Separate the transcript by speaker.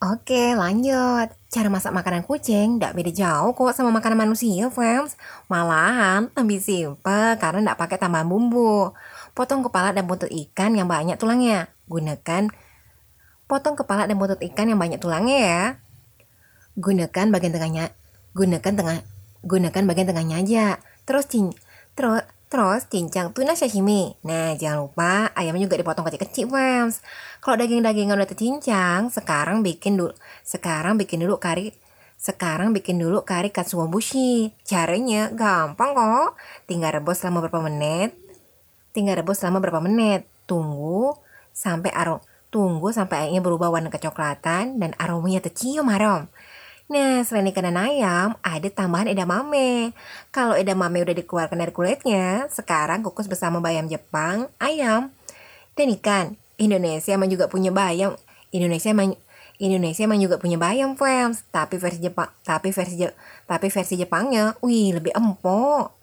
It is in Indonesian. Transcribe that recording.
Speaker 1: Oke, lanjut. Cara masak makanan kucing tidak beda jauh kok sama makanan manusia, fans. Malahan lebih simpel karena tidak pakai tambahan bumbu. Potong kepala dan buntut ikan yang banyak tulangnya. Gunakan potong kepala dan buntut ikan yang banyak tulangnya ya. Gunakan bagian tengahnya. Gunakan tengah gunakan bagian tengahnya aja. Terus cin terus Terus cincang tuna sashimi. Nah, jangan lupa ayamnya juga dipotong kecil-kecil, fans. Kalau daging-dagingan udah tercincang, sekarang bikin dulu sekarang bikin dulu kari sekarang bikin dulu kari katsuobushi. Caranya gampang kok. Tinggal rebus selama berapa menit. Tinggal rebus selama berapa menit. Tunggu sampai arom tunggu sampai ayamnya berubah warna kecoklatan dan aromanya tercium harum. Nah, selain ikan dan ayam, ada tambahan edamame. Kalau edamame udah dikeluarkan dari kulitnya, sekarang kukus bersama bayam Jepang, ayam, dan ikan. Indonesia emang juga punya bayam. Indonesia emang Indonesia emang juga punya bayam, fans. Tapi versi Jepang, tapi versi tapi versi Jepangnya, wih lebih empuk.